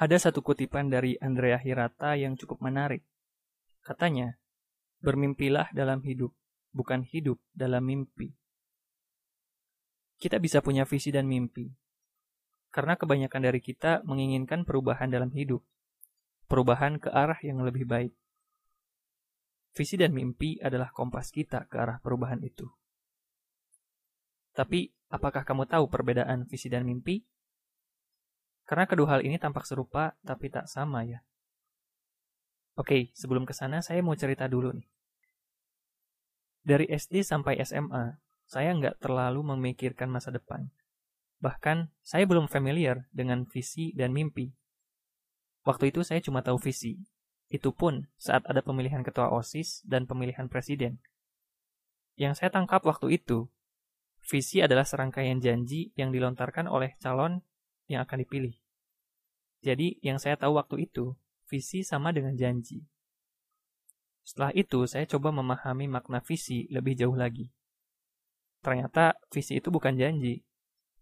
Ada satu kutipan dari Andrea Hirata yang cukup menarik. Katanya, bermimpilah dalam hidup, bukan hidup dalam mimpi. Kita bisa punya visi dan mimpi, karena kebanyakan dari kita menginginkan perubahan dalam hidup, perubahan ke arah yang lebih baik. Visi dan mimpi adalah kompas kita ke arah perubahan itu. Tapi, apakah kamu tahu perbedaan visi dan mimpi? Karena kedua hal ini tampak serupa tapi tak sama ya. Oke, sebelum ke sana saya mau cerita dulu nih. Dari SD sampai SMA, saya nggak terlalu memikirkan masa depan. Bahkan, saya belum familiar dengan visi dan mimpi. Waktu itu saya cuma tahu visi. Itu pun saat ada pemilihan ketua OSIS dan pemilihan presiden. Yang saya tangkap waktu itu, visi adalah serangkaian janji yang dilontarkan oleh calon yang akan dipilih. Jadi, yang saya tahu waktu itu, visi sama dengan janji. Setelah itu, saya coba memahami makna visi lebih jauh lagi. Ternyata, visi itu bukan janji.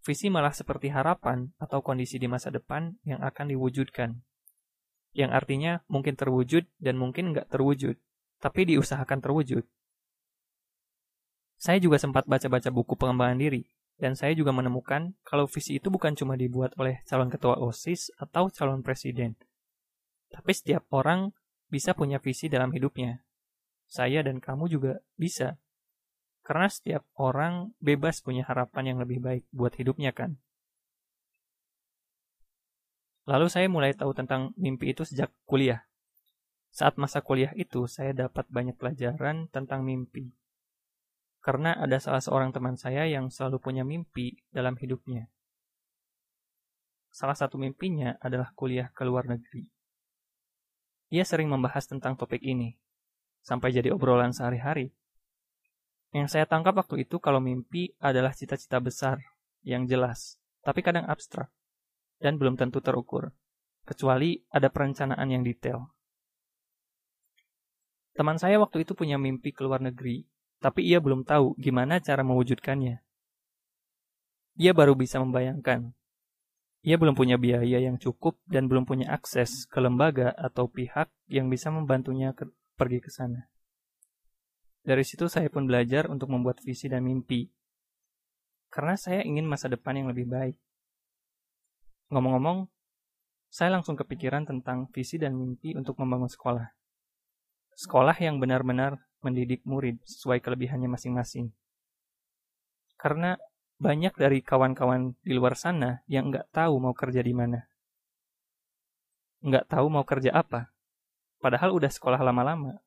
Visi malah seperti harapan atau kondisi di masa depan yang akan diwujudkan. Yang artinya mungkin terwujud dan mungkin nggak terwujud, tapi diusahakan terwujud. Saya juga sempat baca-baca buku pengembangan diri, dan saya juga menemukan kalau visi itu bukan cuma dibuat oleh calon ketua OSIS atau calon presiden. Tapi setiap orang bisa punya visi dalam hidupnya. Saya dan kamu juga bisa. Karena setiap orang bebas punya harapan yang lebih baik buat hidupnya kan. Lalu saya mulai tahu tentang mimpi itu sejak kuliah. Saat masa kuliah itu, saya dapat banyak pelajaran tentang mimpi karena ada salah seorang teman saya yang selalu punya mimpi dalam hidupnya. Salah satu mimpinya adalah kuliah ke luar negeri. Ia sering membahas tentang topik ini, sampai jadi obrolan sehari-hari. Yang saya tangkap waktu itu kalau mimpi adalah cita-cita besar, yang jelas, tapi kadang abstrak, dan belum tentu terukur, kecuali ada perencanaan yang detail. Teman saya waktu itu punya mimpi ke luar negeri tapi ia belum tahu gimana cara mewujudkannya. Ia baru bisa membayangkan. Ia belum punya biaya yang cukup dan belum punya akses ke lembaga atau pihak yang bisa membantunya ke, pergi ke sana. Dari situ saya pun belajar untuk membuat visi dan mimpi. Karena saya ingin masa depan yang lebih baik. Ngomong-ngomong, saya langsung kepikiran tentang visi dan mimpi untuk membangun sekolah. Sekolah yang benar-benar mendidik murid sesuai kelebihannya masing-masing. Karena banyak dari kawan-kawan di luar sana yang nggak tahu mau kerja di mana. Nggak tahu mau kerja apa. Padahal udah sekolah lama-lama.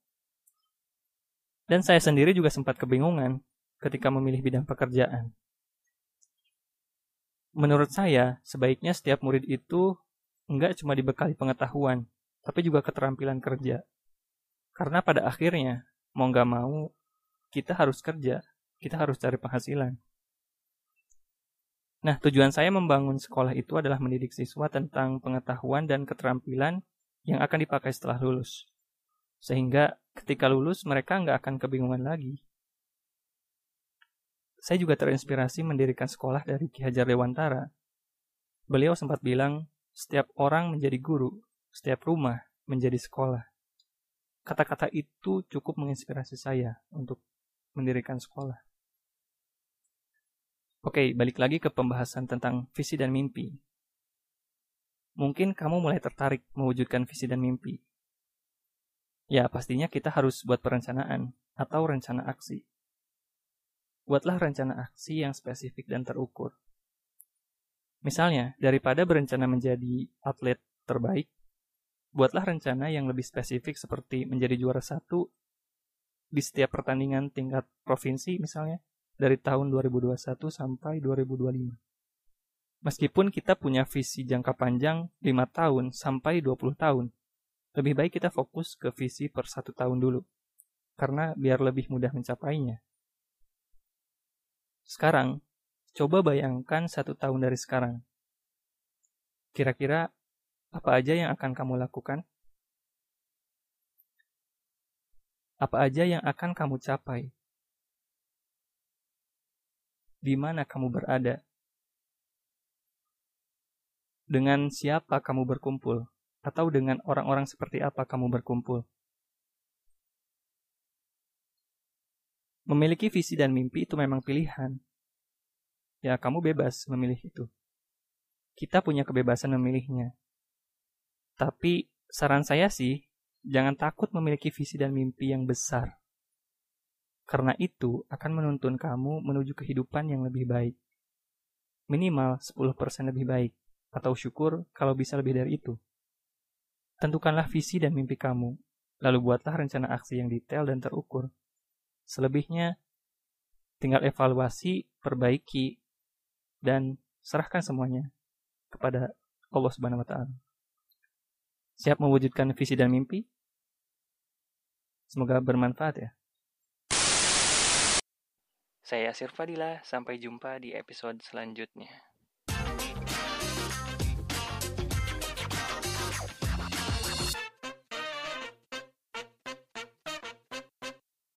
Dan saya sendiri juga sempat kebingungan ketika memilih bidang pekerjaan. Menurut saya, sebaiknya setiap murid itu nggak cuma dibekali pengetahuan, tapi juga keterampilan kerja. Karena pada akhirnya, mau nggak mau kita harus kerja, kita harus cari penghasilan. Nah, tujuan saya membangun sekolah itu adalah mendidik siswa tentang pengetahuan dan keterampilan yang akan dipakai setelah lulus. Sehingga ketika lulus mereka nggak akan kebingungan lagi. Saya juga terinspirasi mendirikan sekolah dari Ki Hajar Dewantara. Beliau sempat bilang, setiap orang menjadi guru, setiap rumah menjadi sekolah. Kata-kata itu cukup menginspirasi saya untuk mendirikan sekolah. Oke, balik lagi ke pembahasan tentang visi dan mimpi. Mungkin kamu mulai tertarik mewujudkan visi dan mimpi. Ya, pastinya kita harus buat perencanaan atau rencana aksi. Buatlah rencana aksi yang spesifik dan terukur. Misalnya, daripada berencana menjadi atlet terbaik, buatlah rencana yang lebih spesifik seperti menjadi juara satu di setiap pertandingan tingkat provinsi misalnya dari tahun 2021 sampai 2025. Meskipun kita punya visi jangka panjang 5 tahun sampai 20 tahun, lebih baik kita fokus ke visi per satu tahun dulu, karena biar lebih mudah mencapainya. Sekarang, coba bayangkan satu tahun dari sekarang. Kira-kira apa aja yang akan kamu lakukan? Apa aja yang akan kamu capai? Di mana kamu berada? Dengan siapa kamu berkumpul? Atau dengan orang-orang seperti apa kamu berkumpul? Memiliki visi dan mimpi itu memang pilihan. Ya, kamu bebas memilih itu. Kita punya kebebasan memilihnya. Tapi saran saya sih, jangan takut memiliki visi dan mimpi yang besar. Karena itu akan menuntun kamu menuju kehidupan yang lebih baik. Minimal 10% lebih baik atau syukur kalau bisa lebih dari itu. Tentukanlah visi dan mimpi kamu, lalu buatlah rencana aksi yang detail dan terukur. Selebihnya, tinggal evaluasi, perbaiki, dan serahkan semuanya kepada Allah Subhanahu wa taala. Siap mewujudkan visi dan mimpi? Semoga bermanfaat ya. Saya Sirfadila, sampai jumpa di episode selanjutnya.